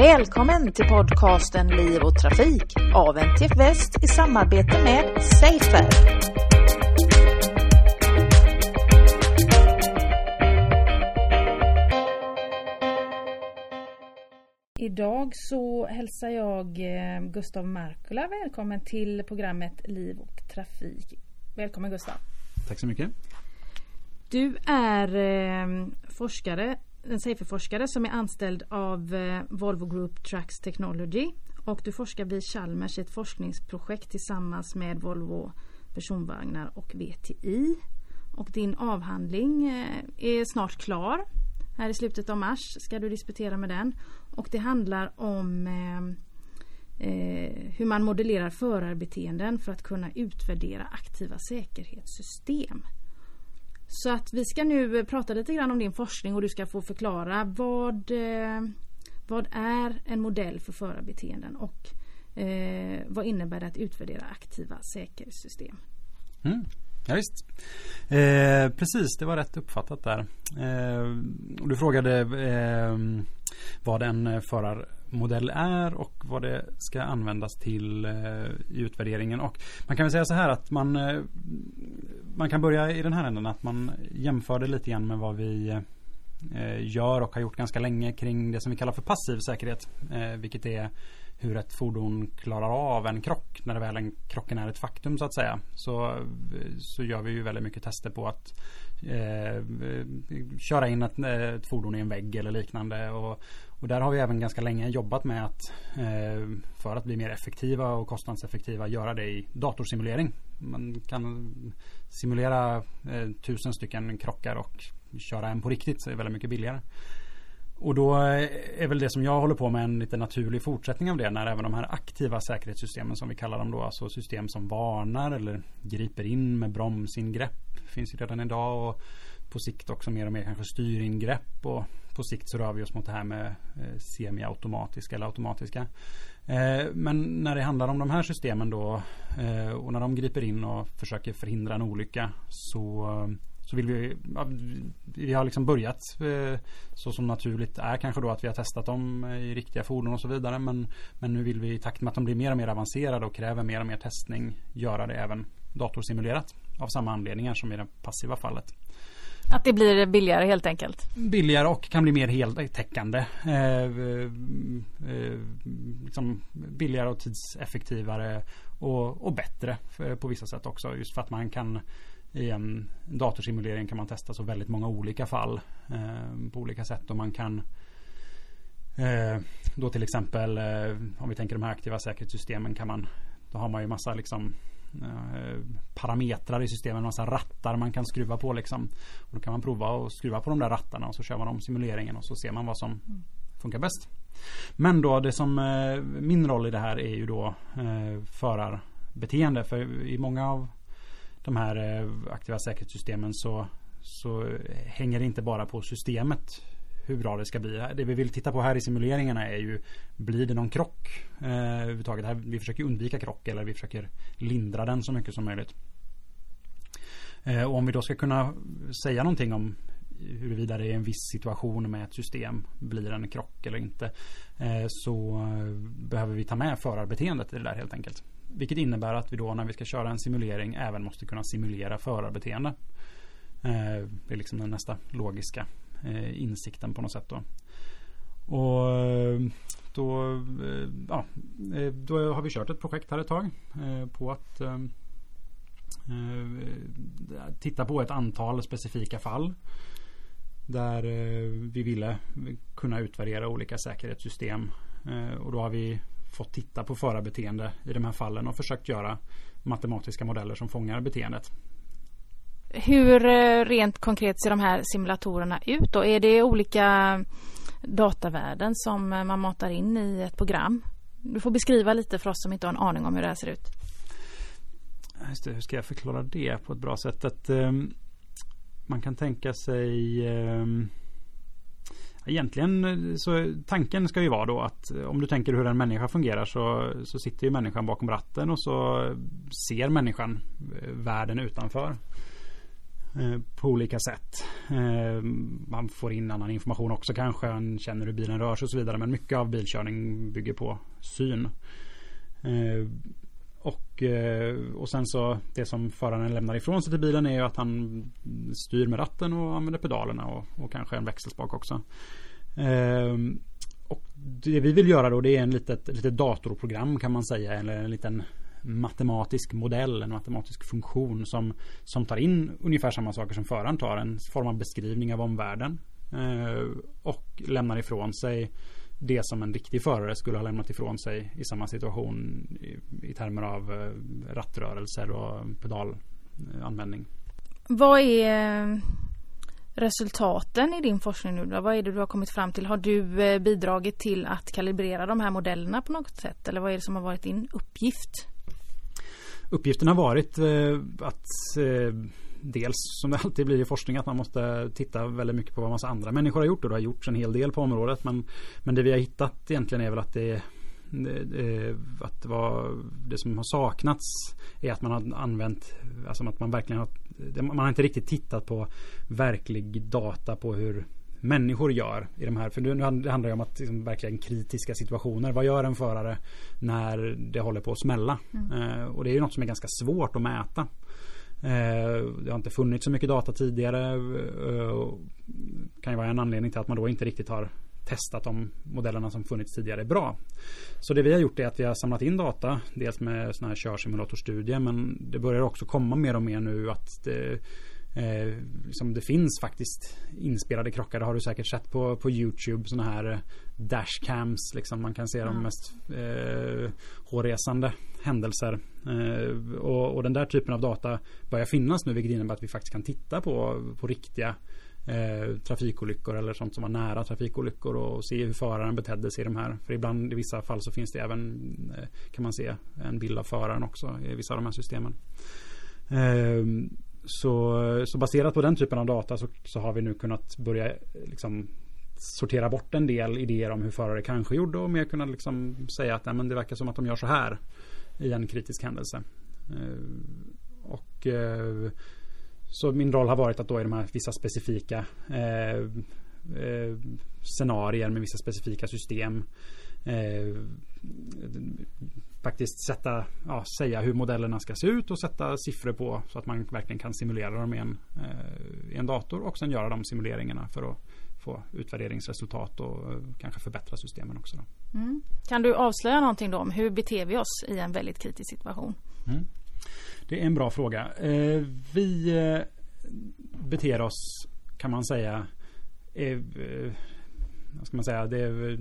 Välkommen till podcasten Liv och Trafik av NTF Väst i samarbete med Safer. Idag så hälsar jag eh, Gustav Markula välkommen till programmet Liv och Trafik. Välkommen Gustav. Tack så mycket. Du är eh, forskare en Safer-forskare som är anställd av eh, Volvo Group Trucks Technology och du forskar vid Chalmers i ett forskningsprojekt tillsammans med Volvo personvagnar och VTI. Och din avhandling eh, är snart klar. Här i slutet av mars ska du disputera med den. Och det handlar om eh, eh hur man modellerar förarbeteenden för att kunna utvärdera aktiva säkerhetssystem. Så att vi ska nu eh, prata lite grann om din forskning och du ska få förklara vad, eh, vad är en modell för förarbeteenden och eh, vad innebär det att utvärdera aktiva säkerhetssystem? Mm. Ja, visst. Eh, precis, det var rätt uppfattat där. Eh, du frågade eh, vad en eh, förar modell är och vad det ska användas till eh, i utvärderingen. Och man kan väl säga så här att man, eh, man kan börja i den här änden att man jämför det lite grann med vad vi eh, gör och har gjort ganska länge kring det som vi kallar för passiv säkerhet. Vilket är hur ett fordon klarar av en krock när det väl en krocken är ett faktum så att säga. Så, så gör vi ju väldigt mycket tester på att eh, köra in ett, ett, fordon i en vägg eller liknande. Och, och där har vi även ganska länge jobbat med att eh, för att bli mer effektiva och kostnadseffektiva göra det i datorsimulering. Man kan simulera eh, tusen stycken krockar och köra en på riktigt så är det väldigt mycket billigare. Och då eh, är väl det som jag håller på med en lite naturlig fortsättning av det när även de här aktiva säkerhetssystemen som vi kallar dem då, alltså system som varnar eller griper in med bromsingrepp finns ju redan idag och på sikt också mer och mer kanske styringrepp och på sikt så rör vi oss mot det här med eh, semiautomatiska eller automatiska. Eh, men när det handlar om de här systemen då eh, och när de griper in och försöker förhindra en olycka så så vill vi, vi har liksom börjat så som naturligt är kanske då att vi har testat dem i riktiga fordon och så vidare. Men, men nu vill vi i takt med att de blir mer och mer avancerade och kräver mer och mer testning göra det även datorsimulerat av samma anledningar som i det passiva fallet. Att det blir billigare helt enkelt? Billigare och kan bli mer heltäckande. Eh, eh, liksom billigare och tidseffektivare och, och bättre på vissa sätt också. Just för att man kan i en datorsimulering kan man testa så väldigt många olika fall eh, på olika sätt och man kan eh, då till exempel eh, om vi tänker de här aktiva säkerhetssystemen kan man då har man ju massa liksom Eh, Eh, parametrar i systemet, massa rattar man kan skruva på liksom. Och då kan man prova att skruva på de där rattarna och så kör man om simuleringen och så ser man vad som funkar bäst. Men då det som eh, min roll i det här är ju då eh, förarbeteende. För i många av de här aktiva säkerhetssystemen så, så hänger det inte bara på systemet hur bra det ska bli. Det vi vill titta på här i simuleringarna är ju Blir det någon krock eh, överhuvudtaget? Här, vi försöker undvika krock eller vi försöker lindra den så mycket som möjligt. Eh, och om vi då ska kunna säga någonting om huruvida det är en viss situation med ett system blir en krock eller inte eh, så behöver vi ta med förarbeteendet i det där helt enkelt. Vilket innebär att vi då när vi ska köra en simulering även måste kunna simulera förarbeteende. Eh, det är liksom den nästa logiska eh, insikten på något sätt då. Och eh, då, eh, ja, eh, då har vi kört ett projekt här ett tag eh, på att titta på ett antal specifika fall. Där vi ville kunna utvärdera olika säkerhetssystem. Och då har vi fått titta på förarbeteende i de här fallen och försökt göra matematiska modeller som fångar beteendet. Hur eh, rent konkret ser de här simulatorerna ut då? Är det olika datavärden som eh, man matar in i ett program? Du får beskriva lite för oss som inte har en aning om hur det här ser ut. Just det, hur ska jag förklara det på ett bra sätt? Att, um, man kan tänka sig um, Egentligen eh, så tanken ska ju vara då att om du tänker hur en människa fungerar så, så sitter ju människan bakom ratten och så ser människan världen utanför. Eh, på olika sätt. Eh, man får in annan information också kanske. Man känner hur bilen rör sig och så vidare. Men mycket av bilkörning bygger på syn. Eh, och, och sen så det som föraren lämnar ifrån sig till bilen är ju att han styr med ratten och använder pedalerna och, och kanske en växelspak också. Och det vi vill göra då det är en litet, litet datorprogram kan man säga. Eller en liten matematisk modell, en matematisk funktion som, som tar in ungefär samma saker som föraren tar. En form av beskrivning av omvärlden. Eh, och lämnar ifrån sig det som en riktig förare skulle ha lämnat ifrån sig i samma situation i, i termer av eh, rattrörelser och pedalanvändning. Vad är eh, resultaten i din forskning nu? Vad är det du har kommit fram till? Har du bidragit till att kalibrera de här modellerna på något sätt? Eller vad är det som har varit din uppgift? Uppgiften har varit eh, att eh, dels som det alltid blir i forskning att man måste titta väldigt mycket på vad massa andra människor har gjort. Och det har gjorts en hel del på området men, men det vi har hittat egentligen är väl att det eh, att vad det som har saknats är att man har använt, alltså att man verkligen har, man har inte riktigt tittat på verklig data på hur människor gör i de här. För nu handlar det om att liksom, verkligen kritiska situationer. Vad gör en förare när det håller på att smälla? Mm. Eh, och det är ju något som är ganska svårt att mäta. Eh, det har inte funnits så mycket data tidigare. Eh, kan ju vara en anledning till att man då inte riktigt har testat de modellerna som funnits tidigare bra. Så det vi har gjort är att vi har samlat in data. Dels med sådana här körsimulatorstudier men det börjar också komma mer och mer nu att det, eh, liksom det finns faktiskt inspelade krockar. Det har du säkert sett på, på Youtube. Sådana här dashcams. Liksom man kan se mm. de mest eh, hårresande händelser. Eh, och, och, den där typen av data börjar finnas nu vilket innebär att vi faktiskt kan titta på, på riktiga eh, trafikolyckor eller sånt som var nära trafikolyckor och se hur föraren betedde sig i de här. För ibland i vissa fall så finns det även eh, kan man se en bild av föraren också i vissa av de här systemen. Så, så, baserat på den typen av data så, så har vi nu kunnat börja liksom sortera bort en del idéer om hur förare kanske gjorde och mer kunna liksom säga att nej, men det verkar som att de gör så här i en kritisk händelse. Eh, och eh, så min roll har varit att då i de här vissa specifika eh, eh, scenarier med vissa specifika system eh, faktiskt sätta, ja, säga hur modellerna ska se ut och sätta siffror på så att man verkligen kan simulera dem i en, eh, i en dator och sen göra de simuleringarna för att få utvärderingsresultat och eh, kanske förbättra systemen också. Mm. Kan du avslöja någonting då om hur beter vi oss i en väldigt kritisk situation? Mm. Det är en bra fråga. Eh, vi eh, beter oss kan man säga eh, vad ska man säga, det är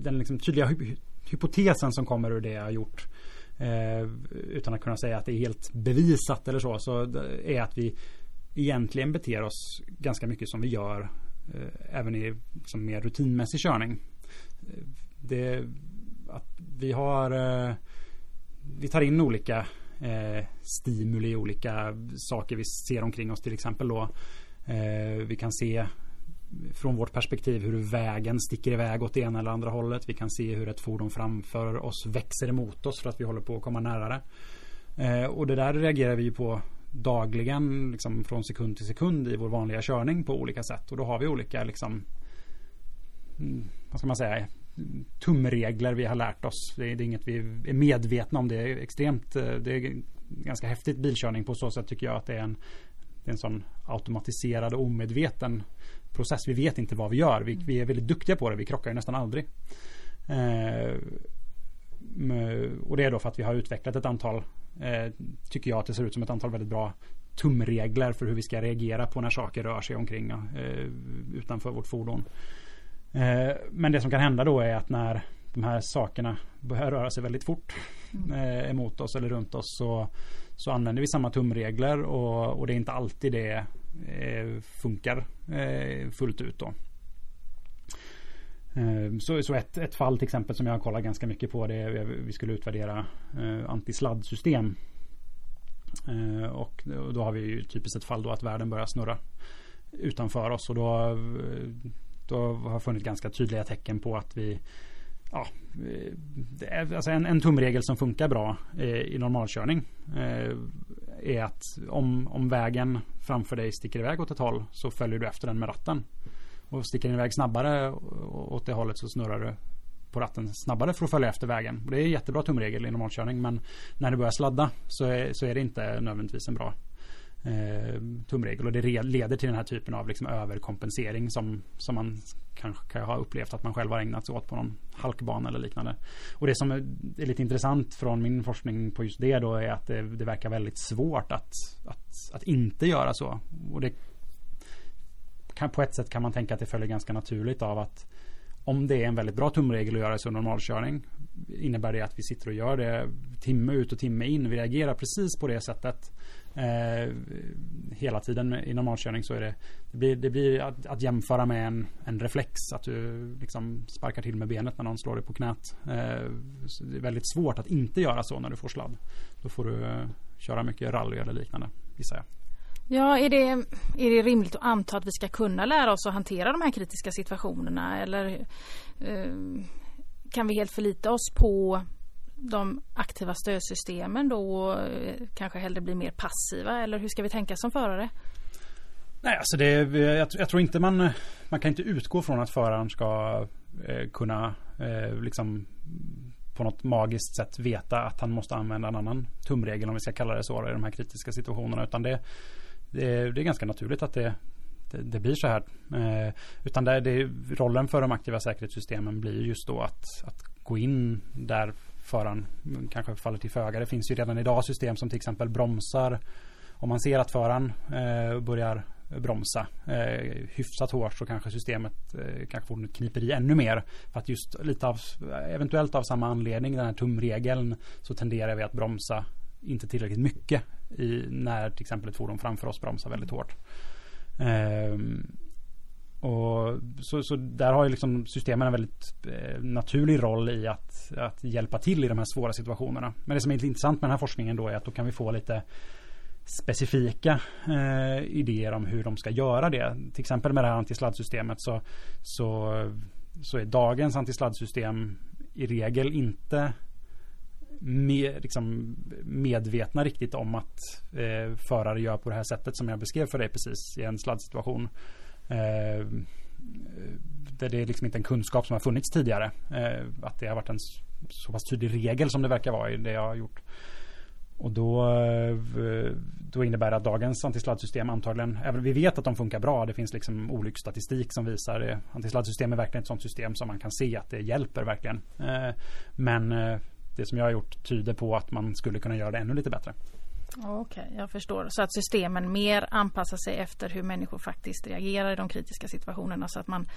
den liksom tydliga hypotesen som kommer ur det jag har gjort eh, utan att kunna säga att det är helt bevisat eller så, så är att vi egentligen beter oss ganska mycket som vi gör eh, även i liksom mer rutinmässig körning. Det, att vi har eh, vi tar in olika eh, stimuli, olika saker vi ser omkring oss till exempel då. Eh, vi kan se från vårt perspektiv hur vägen sticker iväg åt det ena eller andra hållet. Vi kan se hur ett fordon framför oss växer emot oss för att vi håller på att komma närmare. Eh, och det där reagerar vi på dagligen liksom från sekund till sekund i vår vanliga körning på olika sätt. Och då har vi olika liksom mm, vad ska man säga tumregler vi har lärt oss. Det är, det är, inget vi är medvetna om. Det är extremt, eh, det är ganska häftigt bilkörning på så sätt tycker jag att det är en, det är en sån automatiserad och omedveten process. Vi vet inte vad vi gör. Vi, vi är väldigt duktiga på det. Vi krockar ju nästan aldrig. Eh, och det är då för att vi har utvecklat ett antal, eh, tycker jag att det ser ut som ett antal väldigt bra tumregler för hur vi ska reagera på när saker rör sig omkring eh, utanför vårt fordon. Eh, men det som kan hända då är att när de här sakerna börjar röra sig väldigt fort mm. Eh, emot oss eller runt oss så, så använder vi samma tumregler och, och det är inte alltid det eh, funkar eh, fullt ut då. Eh, så, så ett, ett, fall till exempel som jag har kollat ganska mycket på det är eh, vi skulle utvärdera antisladdsystem. Och då har vi ju typiskt ett fall då att världen börjar snurra utanför oss och då då har funnit ganska tydliga tecken på att vi Ja, alltså en, en tumregel som funkar bra eh, i normalkörning eh, är att om, om vägen framför dig sticker iväg åt ett håll så följer du efter den med ratten. Och sticker den iväg snabbare åt det hållet så snurrar du på ratten snabbare för att följa efter vägen. Och det är en jättebra tumregel i normalkörning men när det börjar sladda så är, så är det inte nödvändigtvis en bra eh, tumregel. Och det leder till den här typen av liksom överkompensering som, som man kanske kan ha upplevt att man själv har ägnat sig åt på någon halkbana eller liknande. Och det som är lite intressant från min forskning på just det då är att det, det verkar väldigt svårt att, att, att inte göra så. Och det kan, på ett sätt kan man tänka att det följer ganska naturligt av att om det är en väldigt bra tumregel att göra så normalkörning innebär det att vi sitter och gör det timme ut och timme in. Vi reagerar precis på det sättet eh, hela tiden i normalkörning så är det det blir, det blir att, att, jämföra med en, en reflex att du liksom sparkar till med benet när någon slår dig på knät. Eh, det är väldigt svårt att inte göra så när du får sladd. Då får du eh, köra mycket rally eller liknande gissar jag. Ja, är det, är det rimligt att anta att vi ska kunna lära oss att hantera de här kritiska situationerna eller eh, kan vi helt förlita oss på de aktiva stödsystemen då och eh, kanske hellre bli mer passiva eller hur ska vi tänka som förare? Nej, alltså det, jag, jag tror inte man, man kan inte utgå från att föraren ska eh, kunna eh, liksom på något magiskt sätt veta att han måste använda en annan tumregel om vi ska kalla det så i de här kritiska situationerna utan det, det, det är ganska naturligt att det, det, det blir så här. Eh, utan det, det, rollen för de aktiva säkerhetssystemen blir just då att, att gå in där föraren kanske faller till föga. Det finns ju redan idag system som till exempel bromsar. Om man ser att föraren eh, börjar bromsa eh, hyfsat hårt så kanske systemet eh, kanske kniper i ännu mer. För att just lite av, eventuellt av samma anledning, den här tumregeln, så tenderar vi att bromsa inte tillräckligt mycket i, när till exempel ett fordon framför oss bromsar väldigt hårt. Eh, och så, så där har ju liksom systemen en väldigt eh, naturlig roll i att, att hjälpa till i de här svåra situationerna. Men det som är lite intressant med den här forskningen då är att då kan vi få lite specifika eh, idéer om hur de ska göra det. Till exempel med det här antisladdsystemet så, så, så är dagens antisladdsystem i regel inte med, liksom medvetna riktigt om att eh, förare gör på det här sättet som jag beskrev för dig precis i en sladdsituation. Eh, det är liksom inte en kunskap som har funnits tidigare. Eh, att det har varit en så pass tydlig regel som det verkar vara i det jag har gjort. Och då, eh, då innebär det att dagens antisladdsystem antagligen, även vi vet att de funkar bra, det finns liksom olycksstatistik som visar det. Antisladdsystem är verkligen ett sånt system som man kan se att det hjälper verkligen. Eh, men eh, det som jag har gjort tyder på att man skulle kunna göra det ännu lite bättre. Okej, okay, jag förstår. Så att systemen mer anpassar sig efter hur människor faktiskt reagerar i de kritiska situationerna så att man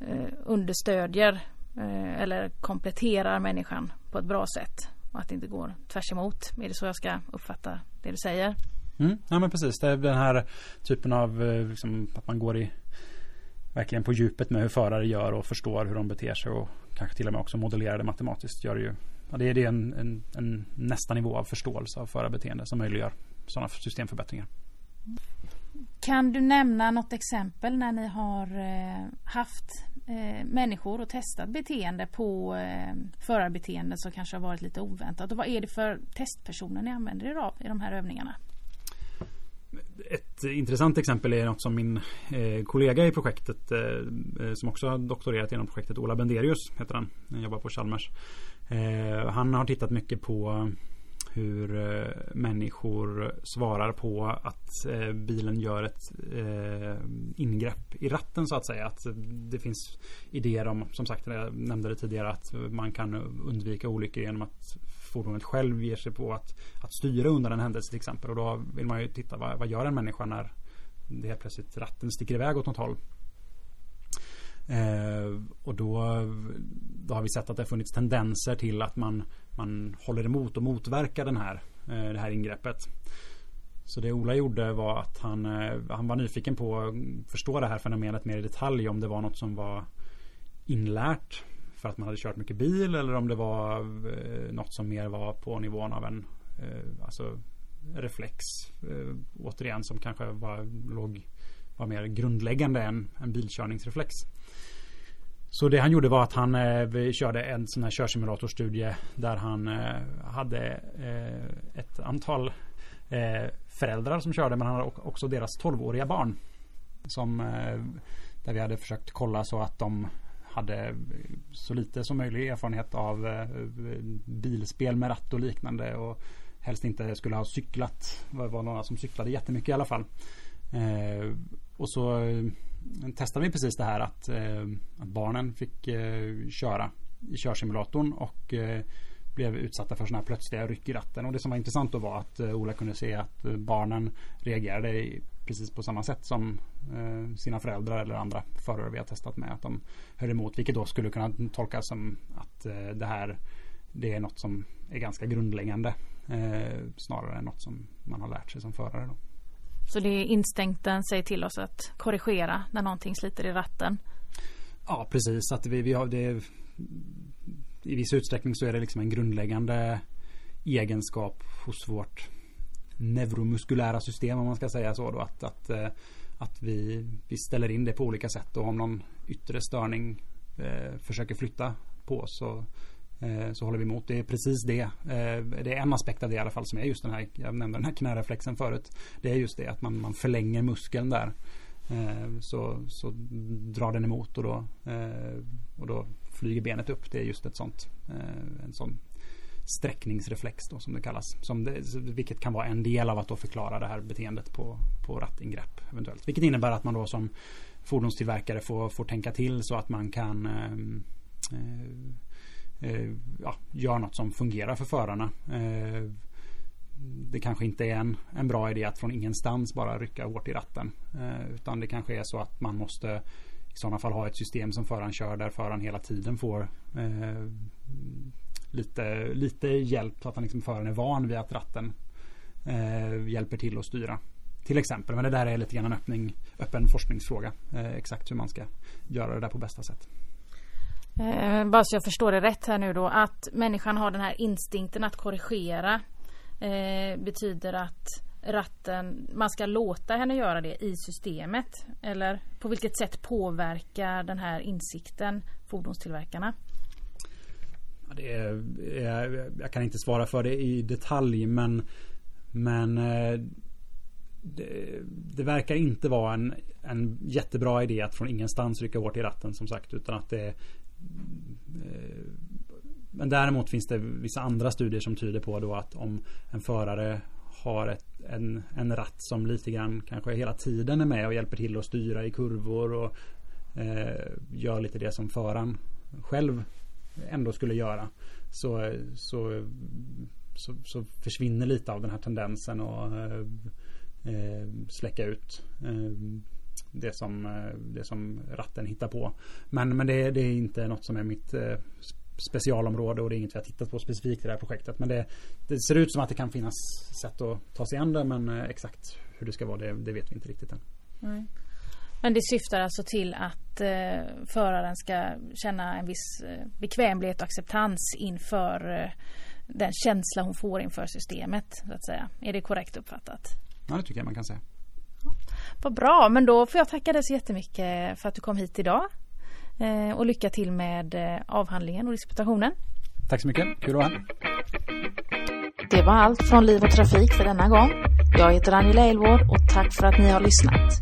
eh, understödjer eh, eller kompletterar människan på ett bra sätt och att det inte går tvärs emot. Är det så jag ska uppfatta det du säger? Mm, ja men precis, det är den här typen av eh, liksom, att man går i verkligen på djupet med hur förare gör och förstår hur de beter sig och kanske till och med också modellerar det matematiskt gör det ju Ja, det är, en, en, en nästa nivå av förståelse av förarbeteende som möjliggör sådana systemförbättringar. Kan du nämna något exempel när ni har eh, haft eh, människor och testat beteende på eh, förarbeteende som kanske har varit lite oväntat? Och vad är det för testpersoner ni använder er av i de här övningarna? Ett intressant exempel är något som min kollega i projektet som också har doktorerat inom projektet Ola Benderius heter han. Han jobbar på Chalmers. Eh, han har tittat mycket på hur eh, människor svarar på att eh, bilen gör ett eh, ingrepp i ratten så att säga. Att det finns idéer om, som sagt, jag nämnde det tidigare, att man kan undvika olyckor genom att fordonet själv ger sig på att, att styra under en händelse till exempel. Och då vill man ju titta vad, vad gör en människa när det helt plötsligt ratten sticker iväg åt något håll. Eh, och då, då har vi sett att det har funnits tendenser till att man, man håller emot och motverkar den här, eh, det här ingreppet. Så det Ola gjorde var att han, eh, han var nyfiken på att förstå det här fenomenet mer i detalj. Om det var något som var inlärt för att man hade kört mycket bil eller om det var eh, något som mer var på nivån av en eh, alltså reflex. Eh, återigen som kanske var, låg, var mer grundläggande än en bilkörningsreflex. Så det han gjorde var att han eh, körde en sån här körsimulatorstudie där han eh, hade eh, ett antal eh, föräldrar som körde men han hade också deras 12-åriga barn. Som, eh, där vi hade försökt kolla så att de hade så lite som möjligt erfarenhet av eh, bilspel med ratt och liknande. Och helst inte skulle ha cyklat. Det var några som cyklade jättemycket i alla fall. Eh, och så eh, testade vi precis det här att, eh, att barnen fick eh, köra i körsimulatorn och eh, blev utsatta för sådana här plötsliga ryck i ratten. Och det som var intressant då var att Ola kunde se att barnen reagerade precis på samma sätt som sina föräldrar eller andra förare vi har testat med. Att de höll emot, vilket då skulle kunna tolkas som att det här det är något som är ganska grundläggande snarare än något som man har lärt sig som förare. Då. Så det är instinkten säger till oss att korrigera när någonting sliter i ratten. Ja precis, att vi, vi har det i viss utsträckning så är det liksom en grundläggande egenskap hos vårt neuromuskulära system om man ska säga så då att, att, eh, att vi, vi ställer in det på olika sätt och om någon yttre störning eh, försöker flytta på så Eh, så håller vi emot. Det är precis det. Eh, det är en aspekt av det i alla fall som är just den här, jag nämnde den här knäreflexen förut. Det är just det att man, man förlänger muskeln där. Eh, så, så drar den emot och då, och då flyger benet upp. Det är just ett sånt, en sån sträckningsreflex då, som det kallas. Som det, vilket kan vara en del av att då förklara det här beteendet på, på rattingrepp eventuellt. Vilket innebär att man då som fordonstillverkare får, får tänka till så att man kan ehm, eh, Eh, ja, gör något som fungerar för förarna. Eh, det kanske inte är en, en bra idé att från ingenstans bara rycka hårt i ratten. Eh, utan det kanske är så att man måste i sådana fall ha ett system som föraren kör där föraren hela tiden får eh, lite, lite hjälp så att han liksom föraren är van vid att ratten eh, hjälper till att styra. Till exempel, men det där är lite grann en öppning, öppen forskningsfråga. Eh, exakt hur man ska göra det där på bästa sätt. Eh, bara så jag förstår det rätt här nu då att människan har den här instinkten att korrigera eh, betyder att ratten, man ska låta henne göra det i systemet eller på vilket sätt påverkar den här insikten fordonstillverkarna? Det är, jag, jag kan inte svara för det i detalj men men eh, det, det, verkar inte vara en, en jättebra idé att från ingenstans rycka hårt i ratten som sagt utan att det, Eh, men däremot finns det vissa andra studier som tyder på då att om en förare har ett, en, en ratt som lite grann kanske hela tiden är med och hjälper till att styra i kurvor och eh, gör lite det som föraren själv ändå skulle göra. Så, så, så, så försvinner lite av den här tendensen att eh, eh släcka ut eh, det som, eh, det som ratten hittar på. Men, men det, det är inte något som är mitt eh, specialområde och det är inget vi har tittat på specifikt i det här projektet. Men det, det ser ut som att det kan finnas sätt att ta sig an det men eh, exakt hur det ska vara det, det vet vi inte riktigt än. Mm. Men det syftar alltså till att eh, föraren ska känna en viss bekvämlighet och acceptans inför eh, den känsla hon får inför systemet. Så att säga. Är det korrekt uppfattat? Ja, det tycker jag man kan säga. Vad bra, men då får jag tacka dig så jättemycket för att du kom hit idag. Eh, och lycka till med eh, avhandlingen och disputationen. Tack så mycket, kul att vara här. Det var allt från Liv och Trafik för denna gång. Jag heter Angela Elvård och tack för att ni har lyssnat.